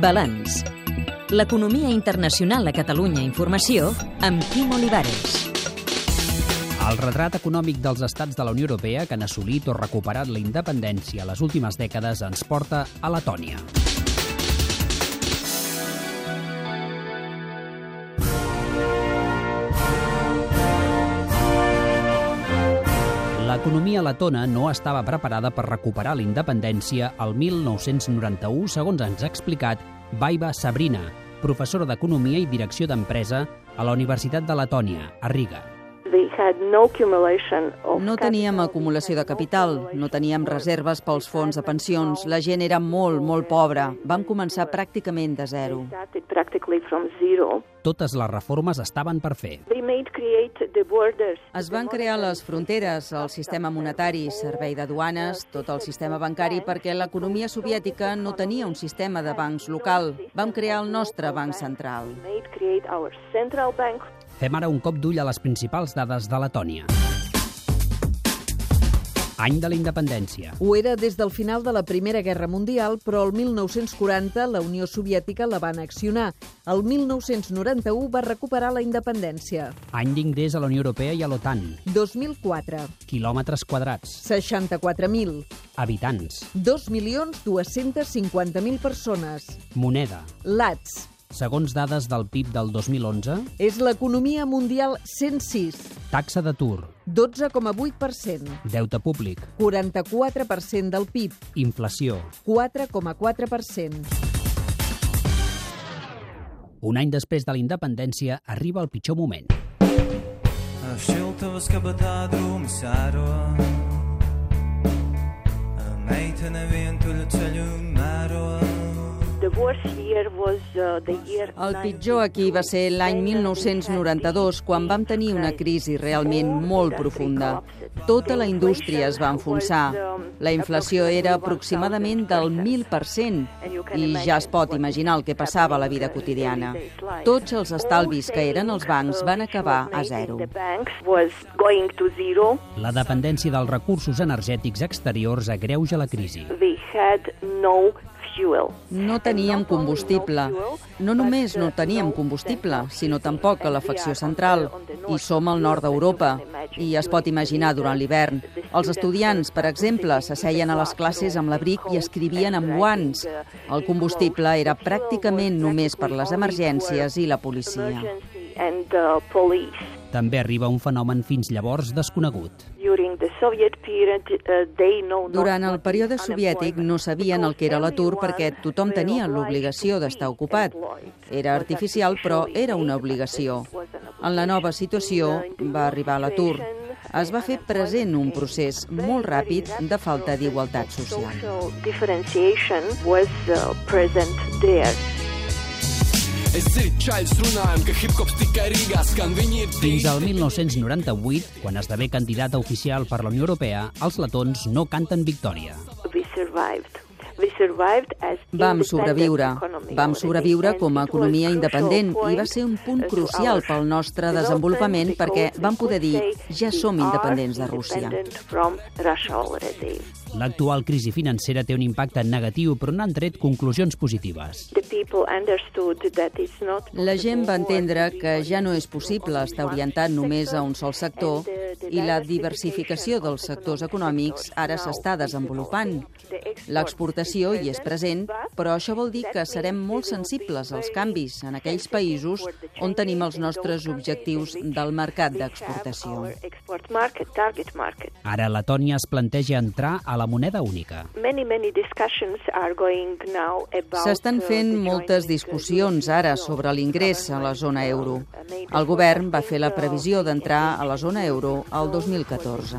Balanç. L'economia internacional a Catalunya Informació amb Quim Olivares. El retrat econòmic dels estats de la Unió Europea que han assolit o recuperat la independència a les últimes dècades ens porta a Letònia. L'economia letona no estava preparada per recuperar la independència al 1991, segons ens ha explicat Vaiva Sabrina, professora d'Economia i Direcció d'Empresa a la Universitat de Letònia, a Riga. No teníem acumulació de capital, no teníem reserves pels fons de pensions, la gent era molt, molt pobra. Vam començar pràcticament de zero. Totes les reformes estaven per fer. Es van crear les fronteres, el sistema monetari, servei de duanes, tot el sistema bancari, perquè l'economia soviètica no tenia un sistema de bancs local. Vam crear el nostre banc central. Fem ara un cop d'ull a les principals dades de Letònia. Any de la independència. Ho era des del final de la Primera Guerra Mundial, però el 1940 la Unió Soviètica la va anaccionar. El 1991 va recuperar la independència. Any d'ingrés a la Unió Europea i a l'OTAN. 2004. Quilòmetres quadrats. 64.000. Habitants. 2.250.000 persones. Moneda. Lats. Segons dades del PIB del 2011... És l'economia mundial 106. Taxa d'atur. 12,8%. Deute públic. 44% del PIB. Inflació. 4,4%. Un any després de la independència arriba el pitjor moment. El pitjor aquí va ser l'any 1992, quan vam tenir una crisi realment molt profunda. Tota la indústria es va enfonsar. La inflació era aproximadament del 1.000% i ja es pot imaginar el que passava a la vida quotidiana. Tots els estalvis que eren als bancs van acabar a zero. La dependència dels recursos energètics exteriors agreuja la crisi. No teníem combustible. No només no teníem combustible, sinó tampoc a la facció central. I som al nord d'Europa. I es pot imaginar durant l'hivern. Els estudiants, per exemple, s'asseien a les classes amb l'abric i escrivien amb guants. El combustible era pràcticament només per les emergències i la policia. També arriba un fenomen fins llavors desconegut. Durant el període soviètic no sabien el que era l'atur perquè tothom tenia l'obligació d'estar ocupat. Era artificial, però era una obligació. En la nova situació va arribar l'atur. Es va fer present un procés molt ràpid de falta d'igualtat social. Fins al 1998, quan esdevé candidata oficial per la Unió Europea, els letons no canten victòria. Vam sobreviure. Vam sobreviure com a economia independent i va ser un punt crucial pel nostre desenvolupament perquè vam poder dir ja som independents de Rússia. L'actual crisi financera té un impacte negatiu, però n'han tret conclusions positives. La gent va entendre que ja no és possible estar orientat només a un sol sector i la diversificació dels sectors econòmics ara s'està desenvolupant. L'exportació hi és present, però això vol dir que serem molt sensibles als canvis en aquells països on tenim els nostres objectius del mercat d'exportació. Ara Letònia es planteja entrar a la moneda única. S'estan fent moltes discussions ara sobre l'ingrés a la zona euro. El govern va fer la previsió d'entrar a la zona euro el 2014.